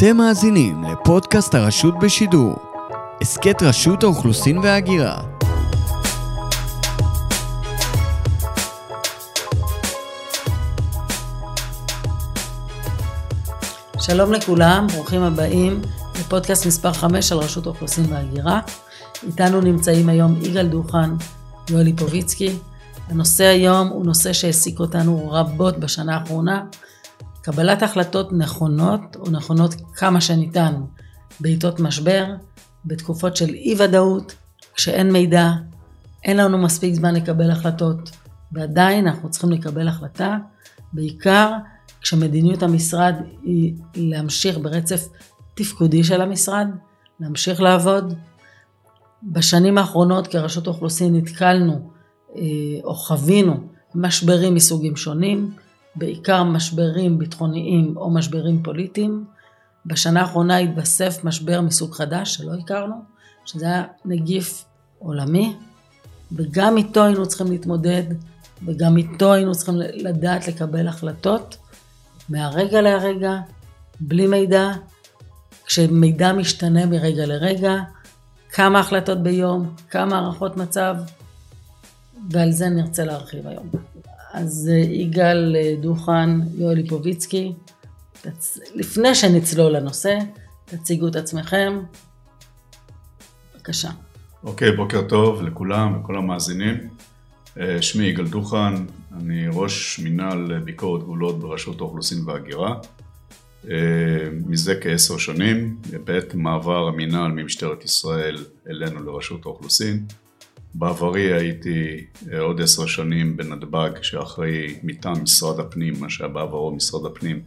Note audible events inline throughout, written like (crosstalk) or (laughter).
אתם מאזינים לפודקאסט הרשות בשידור. הסכת רשות האוכלוסין וההגירה. שלום לכולם, ברוכים הבאים לפודקאסט מספר 5 על רשות האוכלוסין וההגירה. איתנו נמצאים היום יגאל דוכן, יואל ליפוביצקי. הנושא היום הוא נושא שהעסיק אותנו רבות בשנה האחרונה, קבלת החלטות נכונות או נכונות כמה שניתן בעיתות משבר, בתקופות של אי ודאות, כשאין מידע, אין לנו מספיק זמן לקבל החלטות, ועדיין אנחנו צריכים לקבל החלטה, בעיקר כשמדיניות המשרד היא להמשיך ברצף תפקודי של המשרד, להמשיך לעבוד. בשנים האחרונות כרשות האוכלוסין נתקלנו אה, או חווינו משברים מסוגים שונים, בעיקר משברים ביטחוניים או משברים פוליטיים. בשנה האחרונה התווסף משבר מסוג חדש שלא הכרנו, שזה היה נגיף עולמי, וגם איתו היינו צריכים להתמודד, וגם איתו היינו צריכים לדעת לקבל החלטות מהרגע להרגע, בלי מידע, כשמידע משתנה מרגע לרגע, כמה החלטות ביום, כמה הערכות מצב, ועל זה נרצה להרחיב היום. אז אה, יגאל אה, דוכן, יואל ליפוביצקי, תצ... לפני שנצלול לנושא, תציגו את עצמכם. בבקשה. אוקיי, okay, בוקר טוב לכולם, לכל המאזינים. אה, שמי יגאל דוכן, אני ראש מינהל ביקורת גבולות ברשות האוכלוסין וההגירה. מזה כעשר שנים, בעת מעבר המינהל ממשטרת ישראל אלינו לרשות האוכלוסין. בעברי הייתי אה, עוד עשר שנים בנתב"ג שאחראי מטעם משרד הפנים, מה שהיה בעברו משרד הפנים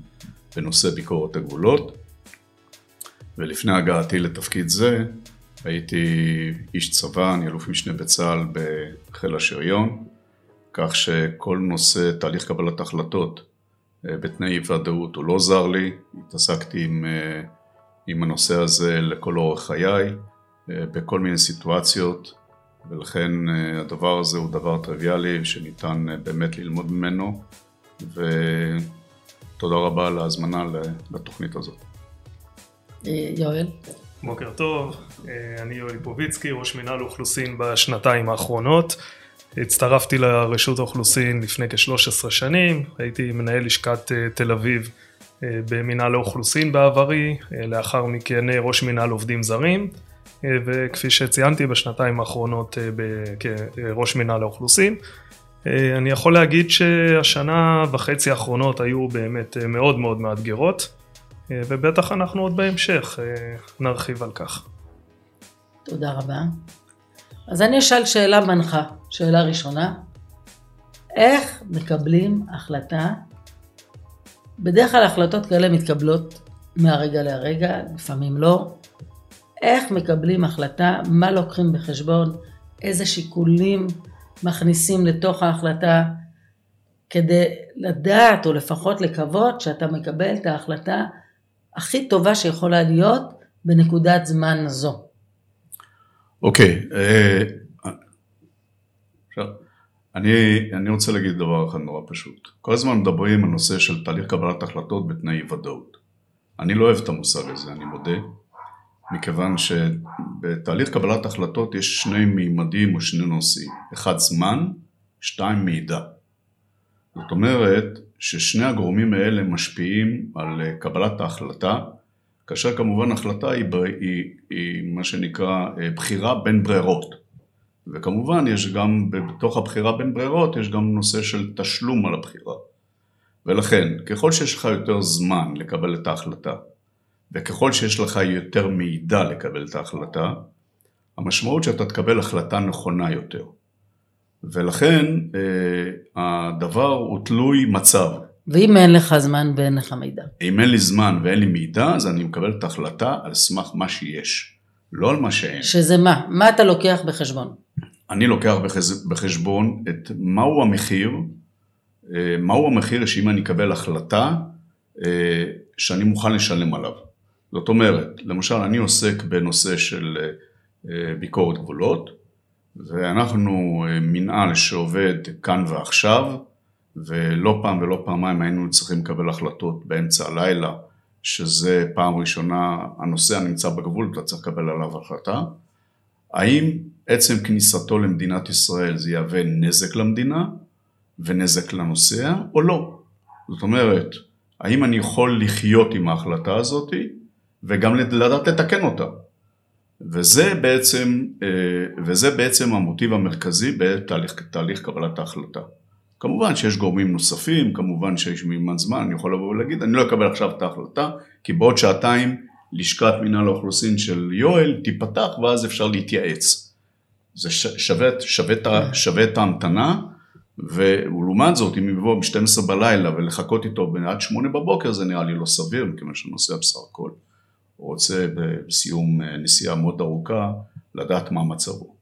בנושא ביקורת הגבולות. ולפני הגעתי לתפקיד זה הייתי איש צבא, אני אלוף משנה בצה"ל בחיל השריון כך שכל נושא תהליך קבלת החלטות אה, בתנאי ודאות הוא לא זר לי, התעסקתי עם, אה, עם הנושא הזה לכל אורך חיי בכל מיני סיטואציות ולכן אה, הדבר הזה הוא דבר טריוויאלי שניתן אה, באמת ללמוד ממנו ותודה רבה על ההזמנה לתוכנית הזאת. אה, יואל. בוקר טוב, אני יואל ליפוביצקי, ראש מינהל אוכלוסין בשנתיים האחרונות. הצטרפתי לרשות האוכלוסין לפני כ-13 שנים, הייתי מנהל לשכת תל אביב במינהל האוכלוסין בעברי, לאחר מכן ראש מינהל עובדים זרים. וכפי שציינתי בשנתיים האחרונות אה, כראש מינהל האוכלוסין. אה, אני יכול להגיד שהשנה וחצי האחרונות היו באמת אה, מאוד מאוד מאתגרות ובטח אנחנו עוד בהמשך נרחיב על כך. תודה רבה. אז אני אשאל שאלה מנחה, שאלה ראשונה, איך מקבלים החלטה? בדרך כלל החלטות כאלה מתקבלות מהרגע להרגע, לפעמים לא, איך מקבלים החלטה, מה לוקחים בחשבון, איזה שיקולים מכניסים לתוך ההחלטה, כדי לדעת או לפחות לקוות שאתה מקבל את ההחלטה הכי טובה שיכולה להיות בנקודת זמן זו. אוקיי, okay, אה, עכשיו, אני, אני רוצה להגיד דבר אחד נורא פשוט. כל הזמן מדברים על נושא של תהליך קבלת החלטות בתנאי ודאות. אני לא אוהב את המושג הזה, אני מודה. מכיוון שבתהליך קבלת החלטות יש שני מימדים או שני נושאים, אחד זמן, שתיים מידע. זאת אומרת ששני הגורמים האלה משפיעים על אה, קבלת ההחלטה, כאשר כמובן החלטה היא, היא, היא מה שנקרא אה, בחירה בין ברירות. וכמובן יש גם בתוך הבחירה בין ברירות יש גם נושא של תשלום על הבחירה. ולכן ככל שיש לך יותר זמן לקבל את ההחלטה וככל שיש לך יותר מידע לקבל את ההחלטה, המשמעות שאתה תקבל החלטה נכונה יותר. ולכן אה, הדבר הוא תלוי מצב. ואם אין לך זמן ואין לך מידע? אם אין לי זמן ואין לי מידע, אז אני מקבל את ההחלטה על סמך מה שיש, לא על מה שאין. שזה מה? מה אתה לוקח בחשבון? אני לוקח בחשבון את מהו המחיר, אה, מהו המחיר שאם אני אקבל החלטה אה, שאני מוכן לשלם עליו. זאת אומרת, למשל אני עוסק בנושא של אה, ביקורת גבולות ואנחנו אה, מנהל שעובד כאן ועכשיו ולא פעם ולא פעמיים היינו צריכים לקבל החלטות באמצע הלילה שזה פעם ראשונה הנושא הנמצא בגבול ואתה צריך לקבל עליו החלטה. האם עצם כניסתו למדינת ישראל זה יהווה נזק למדינה ונזק לנוסע או לא? זאת אומרת, האם אני יכול לחיות עם ההחלטה הזאת וגם לדעת לתקן אותה? וזה בעצם, אה, וזה בעצם המוטיב המרכזי בתהליך קבלת ההחלטה. כמובן שיש גורמים נוספים, כמובן שיש מימן זמן, אני יכול לבוא ולהגיד, אני לא אקבל עכשיו את ההחלטה, כי בעוד שעתיים לשכת מנהל האוכלוסין של יואל תיפתח ואז אפשר להתייעץ. זה שווה, שווה, שווה את ההמתנה, ולעומת זאת, אם יבוא ב-12 בלילה ולחכות איתו עד 8 בבוקר, זה נראה לי לא סביר, מכיוון שנוסע בסך הכל רוצה בסיום אה, נסיעה מאוד ארוכה לדעת מה מצבו.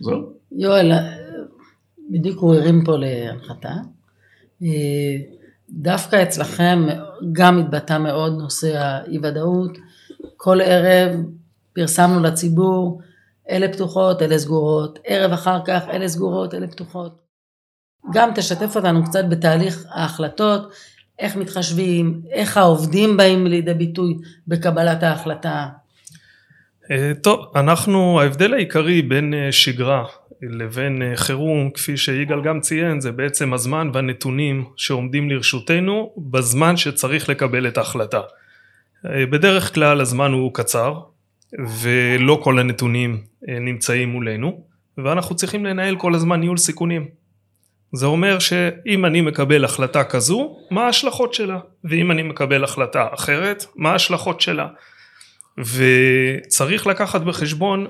זהו. יואל, בדיוק הוא הרים פה להנחתה. אה, דווקא אצלכם גם התבטא מאוד נושא האי ודאות. כל ערב פרסמנו לציבור, אלה פתוחות, אלה סגורות, ערב אחר כך, אלה סגורות, אלה פתוחות. גם תשתף אותנו קצת בתהליך ההחלטות, איך מתחשבים, איך העובדים באים לידי ביטוי בקבלת ההחלטה. אה, טוב, אנחנו, ההבדל העיקרי בין אה, שגרה לבין אה, חירום, כפי שיגאל גם ציין, זה בעצם הזמן והנתונים שעומדים לרשותנו בזמן שצריך לקבל את ההחלטה. בדרך כלל הזמן הוא קצר, ולא כל הנתונים נמצאים מולנו, ואנחנו צריכים לנהל כל הזמן ניהול סיכונים. זה אומר שאם אני מקבל החלטה כזו, מה ההשלכות שלה? ואם אני מקבל החלטה אחרת, מה ההשלכות שלה? וצריך לקחת בחשבון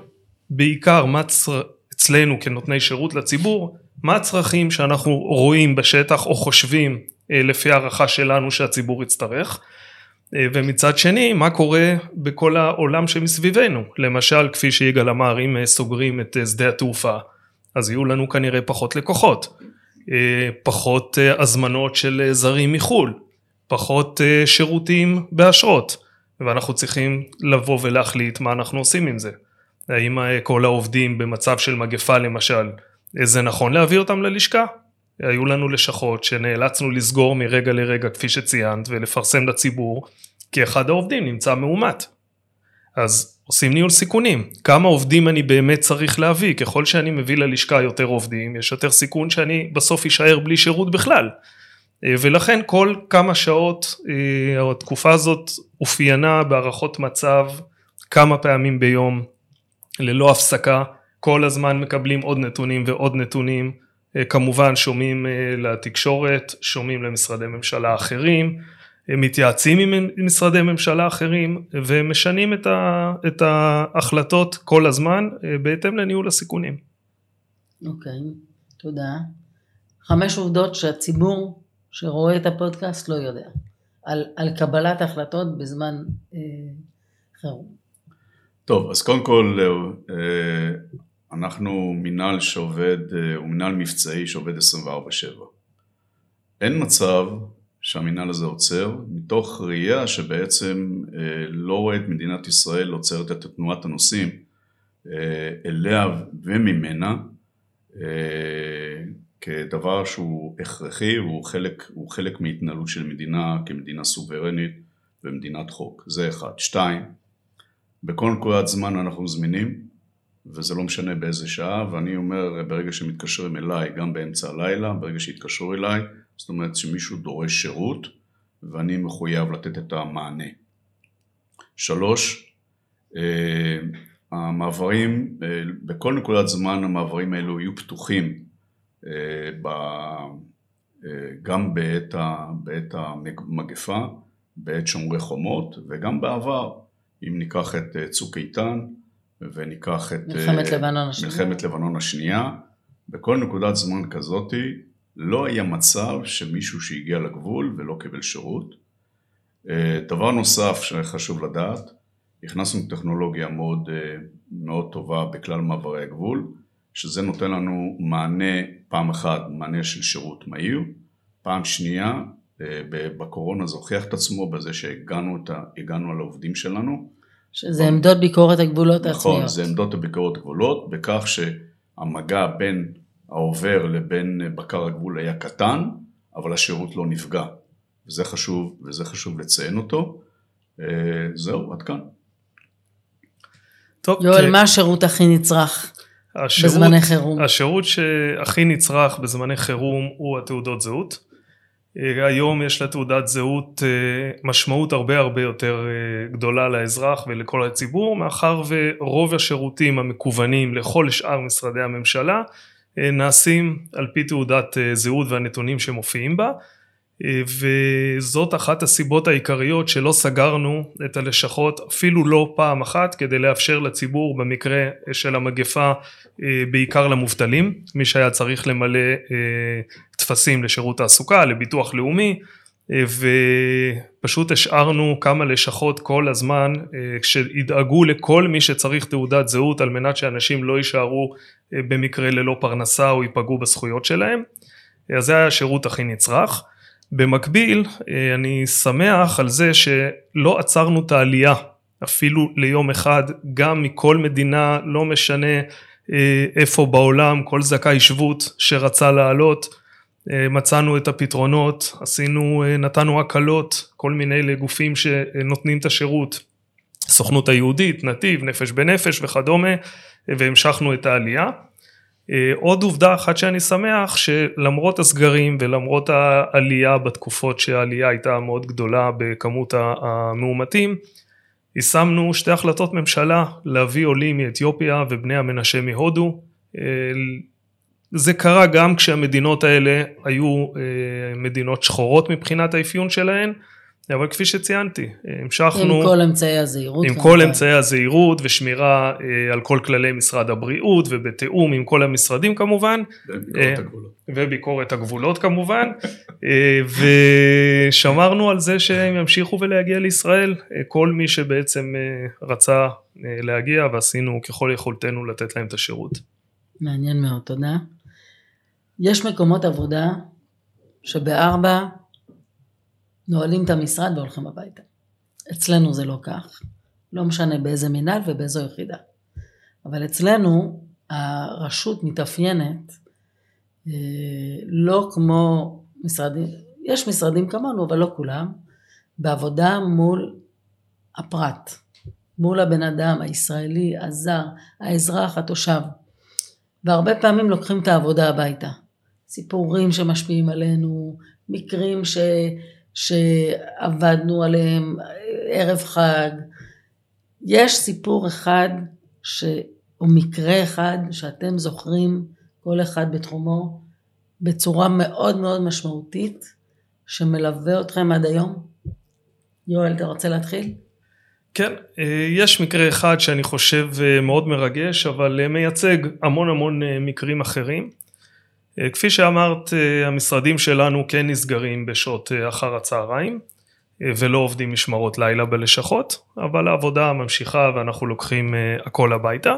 בעיקר מה צר... אצלנו כנותני שירות לציבור, מה הצרכים שאנחנו רואים בשטח או חושבים אה, לפי הערכה שלנו שהציבור יצטרך, אה, ומצד שני מה קורה בכל העולם שמסביבנו, למשל כפי שיגאל אמר אם אה, סוגרים את שדה התעופה אז יהיו לנו כנראה פחות לקוחות, פחות הזמנות של זרים מחו"ל, פחות שירותים באשרות ואנחנו צריכים לבוא ולהחליט מה אנחנו עושים עם זה. האם כל העובדים במצב של מגפה למשל, זה נכון להביא אותם ללשכה? היו לנו לשכות שנאלצנו לסגור מרגע לרגע כפי שציינת ולפרסם לציבור כי אחד העובדים נמצא מאומת. אז עושים ניהול סיכונים, כמה עובדים אני באמת צריך להביא, ככל שאני מביא ללשכה יותר עובדים יש יותר סיכון שאני בסוף אשאר בלי שירות בכלל. ולכן כל כמה שעות אה, התקופה הזאת אופיינה בהערכות מצב כמה פעמים ביום ללא הפסקה, כל הזמן מקבלים עוד נתונים ועוד נתונים, אה, כמובן שומעים אה, לתקשורת, שומעים למשרדי ממשלה אחרים, מתייעצים עם משרדי ממשלה אחרים ומשנים את, ה, את ההחלטות כל הזמן אה, בהתאם לניהול הסיכונים. אוקיי, okay, תודה. חמש עובדות שהציבור שרואה את הפודקאסט לא יודע על, על קבלת החלטות בזמן אה, חירום. טוב, אז קודם כל אה, אנחנו מינהל שעובד, אה, הוא מינהל מבצעי שעובד 24/7. אין מצב שהמינהל הזה עוצר, מתוך ראייה שבעצם אה, לא רואה את מדינת ישראל עוצרת את תנועת הנוסעים אליה וממנה כדבר שהוא הכרחי והוא חלק, חלק מהתנהלות של מדינה כמדינה סוברנית ומדינת חוק, זה אחד. שתיים, בכל נקודת זמן אנחנו זמינים, וזה לא משנה באיזה שעה, ואני אומר ברגע שמתקשרים אליי, גם באמצע הלילה, ברגע שיתקשרו אליי, זאת אומרת שמישהו דורש שירות, ואני מחויב לתת את המענה. שלוש, אה, המעברים, אה, בכל נקודת זמן המעברים האלו יהיו פתוחים אה, גם בעת, המגפה, בעת שומרי חומות, וגם בעבר. אם ניקח את צוק איתן וניקח את מלחמת לבנון השנייה, מלחמת לבנון השנייה, בכל נקודת זמן כזאתי לא היה מצב שמישהו שהגיע לגבול ולא קיבל שירות. אה, דבר נוסף שחשוב לדעת, הכנסנו טכנולוגיה מאוד, מאוד טובה בכלל מעברי הגבול, שזה נותן לנו מענה, פעם אחת מענה של שירות מהיר, פעם שנייה בקורונה זה הוכיח את עצמו בזה שהגענו על העובדים שלנו. שזה עמדות ביקורת הגבולות נכון, העצמיות. נכון, זה עמדות הביקורת הגבולות, בכך שהמגע בין העובר לבין בקר הגבול היה קטן, אבל השירות לא נפגע. וזה חשוב, וזה חשוב לציין אותו. זהו, עד כאן. טוב, יואל, מה השירות הכי נצרך השירות, בזמני חירום? השירות שהכי נצרך בזמני חירום הוא התעודות זהות. אה, היום יש לתעודת זהות אה, משמעות הרבה הרבה יותר אה, גדולה לאזרח ולכל הציבור מאחר ורוב השירותים המקוונים לכל שאר משרדי הממשלה נעשים על פי תעודת זהות והנתונים שמופיעים בה וזאת אחת הסיבות העיקריות שלא סגרנו את הלשכות אפילו לא פעם אחת כדי לאפשר לציבור במקרה של המגפה בעיקר למובטלים מי שהיה צריך למלא טפסים לשירות תעסוקה לביטוח לאומי ופשוט השארנו כמה לשכות כל הזמן שידאגו לכל מי שצריך תעודת זהות על מנת שאנשים לא יישארו במקרה ללא פרנסה או ייפגעו בזכויות שלהם. אז זה היה השירות הכי נצרך. במקביל אה, אני שמח על זה שלא עצרנו את העלייה אפילו ליום אחד גם מכל מדינה לא משנה אה, איפה בעולם כל זכאי שבות שרצה לעלות אה, מצאנו את הפתרונות עשינו נתנו הקלות כל מיני לגופים שנותנים את השירות. סוכנות היהודית נתיב נפש בנפש וכדומה והמשכנו את העלייה. אה, עוד עובדה אחת שאני שמח שלמרות הסגרים ולמרות העלייה בתקופות שהעלייה הייתה מאוד גדולה בכמות המאומתים יישמנו שתי החלטות ממשלה להביא עולים מאתיופיה ובני המנשה מהודו אה, זה קרה גם כשהמדינות האלה היו אה, מדינות שחורות מבחינת האפיון שלהן אבל כפי שציינתי, המשכנו... עם כל אמצעי הזהירות. עם כל אמצעי הזהירות ושמירה אה, על כל כללי משרד הבריאות ובתיאום עם כל המשרדים כמובן. וביקורת אה, הגבולות. וביקורת הגבולות כמובן. אה, ושמרנו על זה שהם ימשיכו ולהגיע לישראל, כל מי שבעצם רצה להגיע ועשינו ככל יכולתנו לתת להם את השירות. מעניין מאוד, תודה. יש מקומות עבודה שבארבע נועלים את המשרד והולכים הביתה. אצלנו זה לא כך, לא משנה באיזה מינהל ובאיזו יחידה. אבל אצלנו הרשות מתאפיינת אה, לא כמו משרדים, יש משרדים כמונו אבל לא כולם, בעבודה מול הפרט, מול הבן אדם הישראלי, הזר, האזרח, התושב. והרבה פעמים לוקחים את העבודה הביתה. סיפורים שמשפיעים עלינו, מקרים ש... שעבדנו עליהם ערב חג. יש סיפור אחד ש... או מקרה אחד שאתם זוכרים כל אחד בתחומו בצורה מאוד מאוד משמעותית שמלווה אתכם עד היום? יואל, אתה רוצה להתחיל? כן, יש מקרה אחד שאני חושב מאוד מרגש אבל מייצג המון המון מקרים אחרים. אה, כפי שאמרת אה, המשרדים שלנו כן נסגרים בשעות אה, אחר הצהריים ולא עובדים משמרות לילה בלשכות אבל העבודה ממשיכה ואנחנו לוקחים הכל הביתה.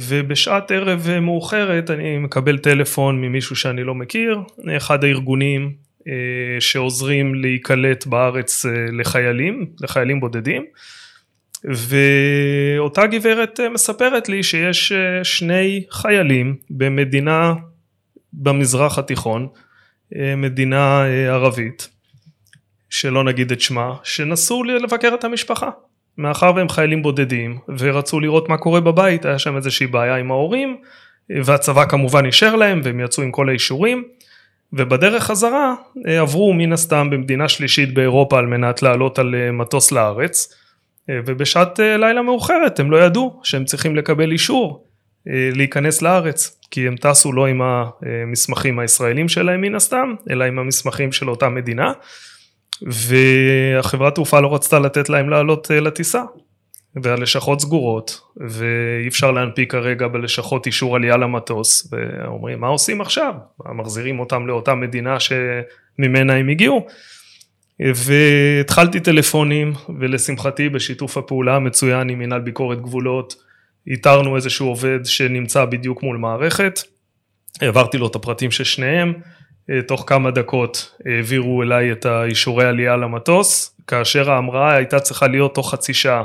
ובשעת ערב מאוחרת אני מקבל טלפון ממישהו שאני לא מכיר אחד הארגונים שעוזרים להיקלט בארץ לחיילים לחיילים בודדים. ואותה גברת מספרת לי שיש שני חיילים במדינה במזרח התיכון, אה, מדינה אה, ערבית, שלא נגיד את שמה, שנסעו לבקר את המשפחה. מאחר והם חיילים בודדים ורצו לראות מה קורה בבית, היה שם איזושהי בעיה עם ההורים, אה, והצבא כמובן אישר להם והם יצאו עם כל האישורים. ובדרך חזרה עברו מן הסתם במדינה שלישית באירופה על מנת לעלות על מטוס לארץ ובשעת לילה מאוחרת הם לא ידעו שהם צריכים לקבל אישור להיכנס לארץ כי הם טסו לא עם המסמכים הישראלים שלהם מן הסתם, אלא עם המסמכים של אותה מדינה, והחברת תעופה לא רצתה לתת להם לעלות אה, לטיסה, והלשכות סגורות, ואי אפשר להנפיק כרגע בלשכות אישור עלייה למטוס, ואומרים מה עושים עכשיו? מחזירים אותם לאותה מדינה שממנה הם הגיעו. והתחלתי טלפונים ולשמחתי בשיתוף הפעולה המצוין עם מנהל ביקורת גבולות איתרנו איזשהו עובד שנמצא בדיוק מול מערכת, העברתי לו את הפרטים של שניהם, אה, תוך כמה דקות העבירו אליי את האישורי עלייה למטוס, כאשר ההמראה הייתה צריכה להיות תוך חצי שעה.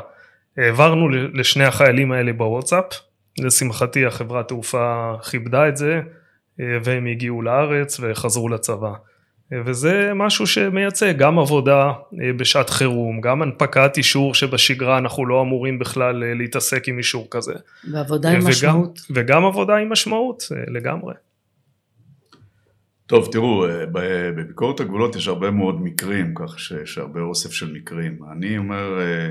העברנו לשני החיילים האלה בוואטסאפ, לשמחתי החברת תעופה כיבדה את זה, אה, והם הגיעו לארץ וחזרו לצבא. וזה משהו שמייצג גם עבודה בשעת חירום, גם הנפקת אישור שבשגרה אנחנו לא אמורים בכלל להתעסק עם אישור כזה. ועבודה עם וגם, משמעות. וגם עבודה עם משמעות, לגמרי. טוב, תראו, בביקורת הגבולות יש הרבה מאוד מקרים, כך שיש הרבה אוסף של מקרים. אני אומר, אה,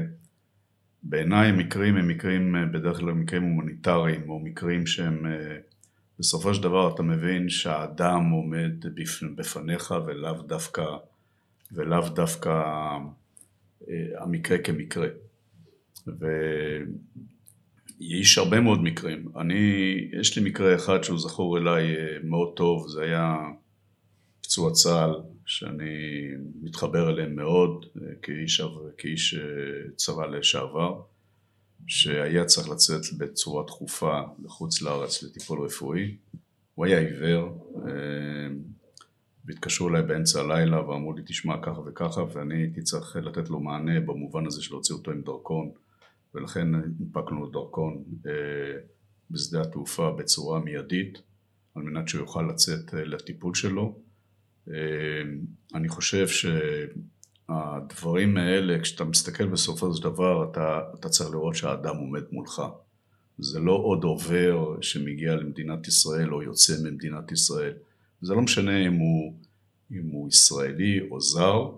בעיניי מקרים הם מקרים, אה, בדרך כלל מקרים הומניטריים, או מקרים שהם, אה, בסופו של דבר אתה מבין שהאדם עומד בפ- בפניך ולאו דווקא, ולאו דווקא המקרה כמקרה. ויש הרבה מאוד מקרים. אני, יש לי מקרה אחד שהוא זכור אליי מאוד טוב, זה היה פצוע צה"ל, שאני מתחבר אליהם מאוד כאיש, כאיש צבא לשעבר, שהיה צריך לצאת בצורה דחופה לחוץ לארץ לטיפול רפואי. הוא היה עיוור, והתקשרו אליי באמצע הלילה ואמרו לי תשמע ככה וככה ואני הייתי צריך לתת לו מענה במובן הזה של להוציא אותו עם דרכון ולכן הנפקנו לו דרכון בשדה התעופה בצורה מיידית על מנת שהוא יוכל לצאת לטיפול שלו אני חושב שהדברים האלה, כשאתה מסתכל בסופו של דבר, אתה, אתה צריך לראות שהאדם עומד מולך. זה לא עוד עובר שמגיע למדינת ישראל או יוצא ממדינת ישראל. זה לא משנה אם הוא, אם הוא ישראלי או זר,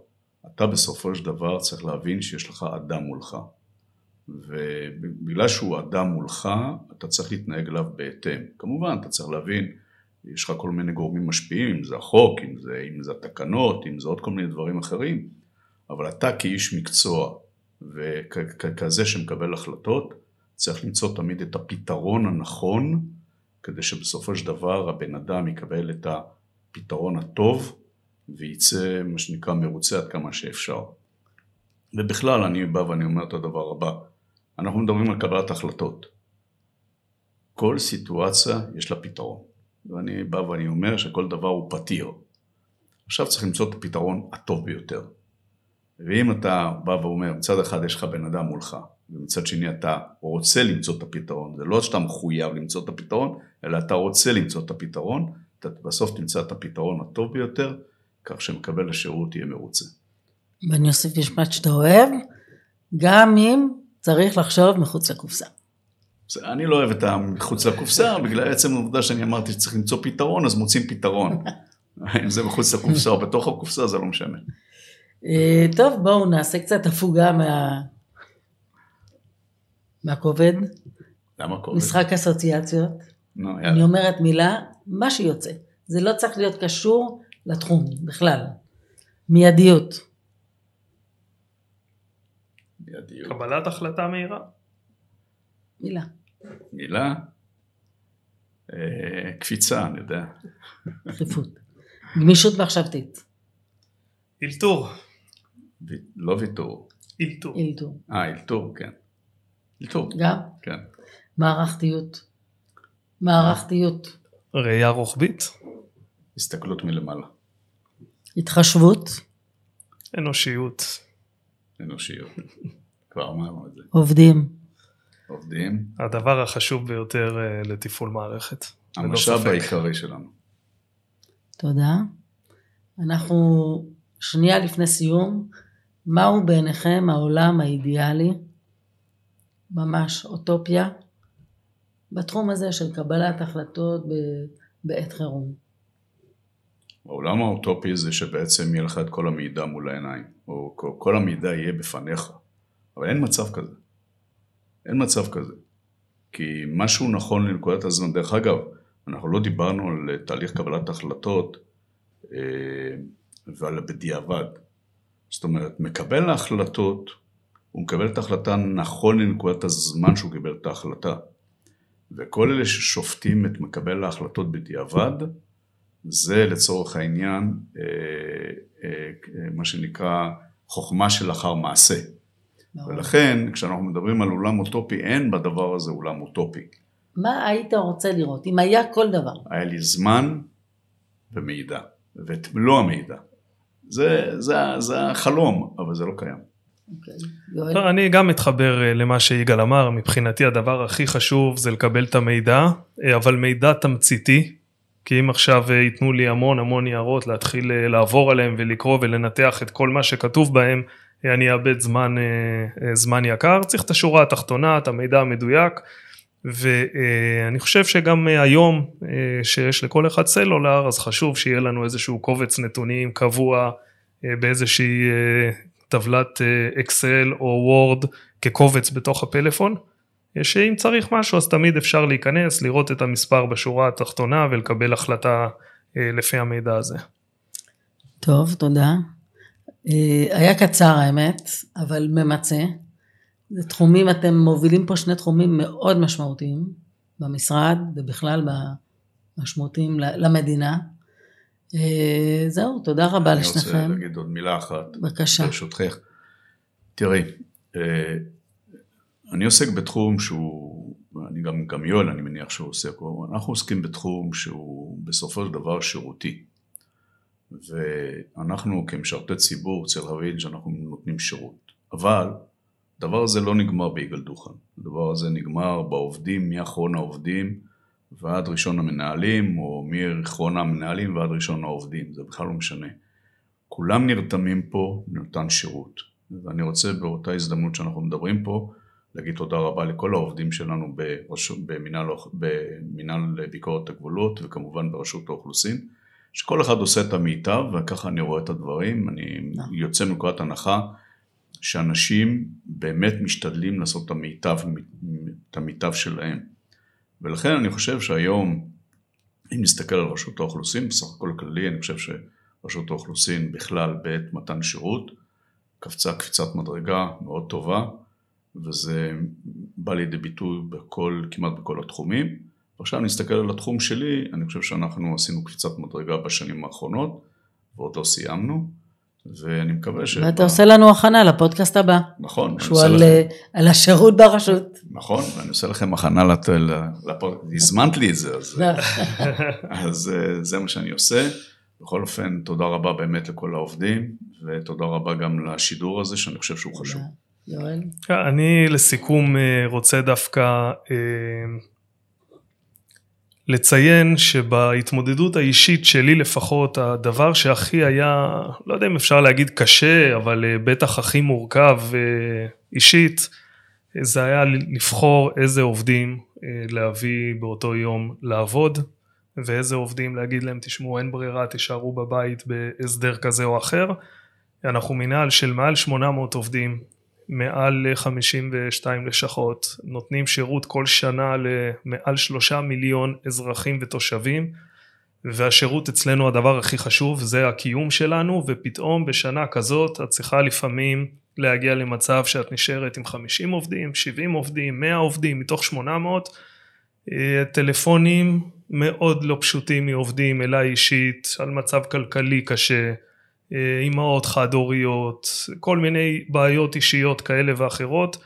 אתה בסופו של דבר צריך להבין שיש לך אדם מולך. ובגלל שהוא אדם מולך, אתה צריך להתנהג אליו בהתאם. כמובן, אתה צריך להבין יש לך כל מיני גורמים משפיעים, אם זה החוק, אם זה, אם זה התקנות, אם זה עוד כל מיני דברים אחרים, אבל אתה כאיש מקצוע וככזה שמקבל החלטות, צריך למצוא תמיד את הפתרון הנכון, כדי שבסופו של דבר הבן אדם יקבל את הפתרון הטוב וייצא מה שנקרא מרוצה עד כמה שאפשר. ובכלל אני בא ואני אומר את הדבר הבא, אנחנו מדברים על קבלת החלטות. כל סיטואציה יש לה פתרון. ואני בא ואני אומר שכל דבר הוא פתיר. עכשיו צריך למצוא את הפתרון הטוב ביותר. ואם אתה בא ואומר, מצד אחד יש לך בן אדם מולך, ומצד שני אתה רוצה למצוא את הפתרון, זה לא שאתה מחויב למצוא את הפתרון, אלא אתה רוצה למצוא את הפתרון, אתה בסוף תמצא את הפתרון הטוב ביותר, כך שמקבל השירות יהיה מרוצה. ואני אוסיף משפט שאתה אוהב, גם אם צריך לחשוב מחוץ לקופסה. אני לא אוהב את המחוץ לקופסה, בגלל עצם העובדה שאני אמרתי שצריך למצוא פתרון, אז מוצאים פתרון. (laughs) אם זה מחוץ לקופסה או בתוך הקופסה, זה לא משנה. טוב, בואו נעשה קצת הפוגה מה... מהכובד. למה כובד? משחק אסוציאציות. נו, יאללה. אני אומרת מילה, מה שיוצא. זה לא צריך להיות קשור לתחום בכלל. מיידיות. מיידיות. קבלת החלטה מהירה. מילה. מילה? אה, קפיצה, אני יודע. דחיפות. גמישות מחשבתית. אילתור. ו- לא ויתור. אילתור. אילתור. אה, אלתור, כן. אלתור, גם כן. מערכתיות. מערכתיות. ראייה רוחבית. הסתכלות מלמעלה. התחשבות. אנושיות. אנושיות. (laughs) כבר אמרנו את זה. עובדים. עובדים. הדבר החשוב ביותר אה, לתפעול מערכת. ללא המשאב. העיקרי שלנו. תודה. אנחנו שנייה לפני סיום. מהו בעיניכם העולם האידיאלי, ממש אוטופיה, בתחום הזה של קבלת החלטות בעת חירום? העולם האוטופי זה שבעצם יהיה לך את כל המידע מול העיניים, או כל- המידע יהיה בפניך, אבל אין מצב כזה. אין מצב כזה. כי משהו נכון לנקודת הזמן, דרך אגב, אנחנו לא דיברנו על תהליך קבלת החלטות אה, ועל בדיעבד. זאת אומרת, מקבל ההחלטות, הוא מקבל את ההחלטה נכון לנקודת הזמן שהוא קיבל את ההחלטה. וכל אלה ששופטים את מקבל ההחלטות בדיעבד, זה לצורך העניין אה, אה, מה שנקרא חוכמה שלאחר מעשה. ולכן כשאנחנו מדברים על עולם אוטופי, אין בדבר הזה עולם אוטופי. מה היית רוצה לראות, אם היה כל דבר? היה לי זמן ומידע, ואת מלוא המידע. זה, זה, זה החלום, אבל זה לא קיים. אוקיי. יואל? לא, אני גם מתחבר אה, למה שיגאל אמר, מבחינתי הדבר הכי חשוב זה לקבל את המידע, אה, אבל מידע תמציתי, כי אם עכשיו ייתנו לי המון המון ניירות להתחיל לעבור עליהם ולקרוא ולנתח את כל מה שכתוב בהם, אני אאבד זמן, זמן יקר. צריך את השורה התחתונה, את המידע המדויק. ואני חושב שגם היום שיש לכל אחד סלולר אז חשוב שיהיה לנו איזשהו קובץ נתונים קבוע באיזושהי טבלת אקסל או וורד כקובץ בתוך הפלאפון שאם צריך משהו אז תמיד אפשר להיכנס לראות את המספר בשורה התחתונה ולקבל החלטה לפי המידע הזה. טוב תודה. היה קצר האמת אבל ממצה. זה תחומים, אתם מובילים פה שני תחומים מאוד משמעותיים במשרד ובכלל משמעותיים למדינה. אה, זהו, תודה רבה אני לשניכם. אני רוצה להגיד עוד מילה אחת. בבקשה. ברשותך. תראי, אה, אני עוסק בתחום שהוא, אני גם, גם יואל אני מניח שהוא עוסק, אנחנו עוסקים בתחום שהוא בסופו של דבר שירותי. ואנחנו כמשרתי ציבור צריך להבין שאנחנו נותנים שירות. אבל הדבר הזה לא נגמר ביגאל דוכן, הדבר הזה נגמר בעובדים, מאחרון העובדים ועד ראשון המנהלים, או מאחרון המנהלים ועד ראשון העובדים, זה בכלל לא משנה. כולם נרתמים פה לנותן שירות, ואני רוצה באותה הזדמנות שאנחנו מדברים פה, להגיד תודה רבה לכל העובדים שלנו ברשות, במנהל, במנהל ביקורת הגבולות וכמובן ברשות האוכלוסין, שכל אחד עושה את המיטב וככה אני רואה את הדברים, אני נכון. יוצא מנקודת הנחה שאנשים באמת משתדלים לעשות את המיטב, את המיטב שלהם. ולכן אני חושב שהיום, אם נסתכל על רשות האוכלוסין, בסך הכל כללי, אני חושב שרשות האוכלוסין בכלל בעת מתן שירות, קפצה קפיצת מדרגה מאוד טובה, וזה בא לידי ביטוי בכל, כמעט בכל התחומים. ועכשיו נסתכל על התחום שלי, אני חושב שאנחנו עשינו קפיצת מדרגה בשנים האחרונות, ועוד לא סיימנו. ואני מקווה ש... ואתה עושה לנו הכנה לפודקאסט הבא. נכון. שהוא על, לכם... על השירות ברשות. נכון, ואני עושה לכם הכנה לפודקאסט, הזמנת לי את זה, אז, (laughs) אז אה, זה מה שאני עושה. בכל אופן, תודה רבה באמת לכל העובדים, ותודה רבה גם לשידור הזה, שאני חושב שהוא חשוב. יואל? אני לסיכום אה, רוצה דווקא אה, לציין שבהתמודדות האישית שלי לפחות הדבר שהכי היה לא יודע אם אפשר להגיד קשה אבל אה, בטח הכי מורכב אה, אישית זה היה לבחור איזה עובדים אה, להביא באותו יום לעבוד ואיזה עובדים להגיד להם תשמעו אין ברירה תישארו בבית בהסדר כזה או אחר. אנחנו מנהל של מעל 800 עובדים מעל 52 לשכות, נותנים שירות כל שנה למעל שלושה מיליון אזרחים ותושבים והשירות אצלנו הדבר הכי חשוב זה הקיום שלנו ופתאום בשנה כזאת את צריכה לפעמים להגיע למצב שאת נשארת עם 50 עובדים, 70 עובדים, 100 עובדים מתוך 800 אה, טלפונים מאוד לא פשוטים מעובדים אליי אישית על מצב כלכלי קשה אימהות חד הוריות, כל מיני בעיות אישיות כאלה ואחרות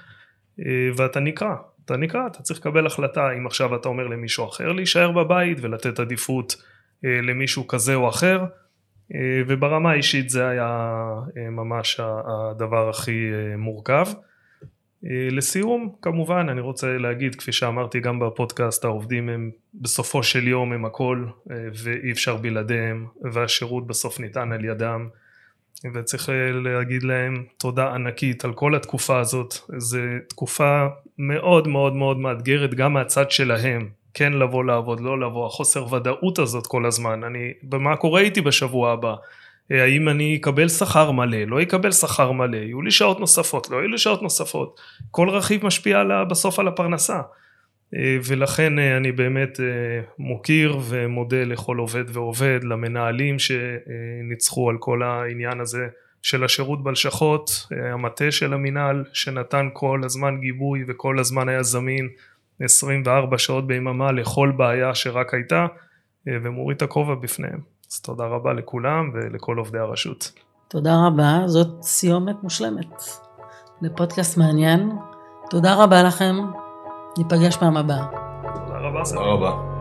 אה, ואתה נקרא, אתה נקרא, אתה צריך לקבל החלטה אם עכשיו אתה אומר למישהו אחר להישאר בבית ולתת עדיפות אה, למישהו כזה או אחר וברמה האישית זה היה ממש הדבר הכי מורכב. לסיום כמובן אני רוצה להגיד כפי שאמרתי גם בפודקאסט העובדים הם בסופו של יום הם הכל ואי אפשר בלעדיהם והשירות בסוף ניתן על ידם. וצריך להגיד להם תודה ענקית על כל התקופה הזאת. זו תקופה מאוד מאוד מאוד מאתגרת גם מהצד שלהם. כן לבוא לעבוד לא לבוא. החוסר ודאות הזאת כל הזמן. אני במה קורה איתי בשבוע הבא האם אני אקבל שכר מלא? לא אקבל שכר מלא. יהיו לי שעות נוספות לא יהיו לי שעות נוספות. כל רכיב משפיע בסוף על הפרנסה. אה, ולכן אה, אני באמת אה, מוקיר ומודה לכל עובד ועובד, למנהלים שניצחו על כל העניין הזה של השירות בלשכות, המטה של המינהל שנתן כל הזמן גיבוי וכל הזמן היה זמין 24 שעות ביממה לכל בעיה שרק הייתה ומוריד את הכובע בפניהם. אז תודה רבה לכולם ולכל עובדי הרשות. תודה רבה, זאת סיומת מושלמת לפודקאסט מעניין. תודה רבה לכם. ניפגש פעם הבאה. תודה רבה. תודה רבה.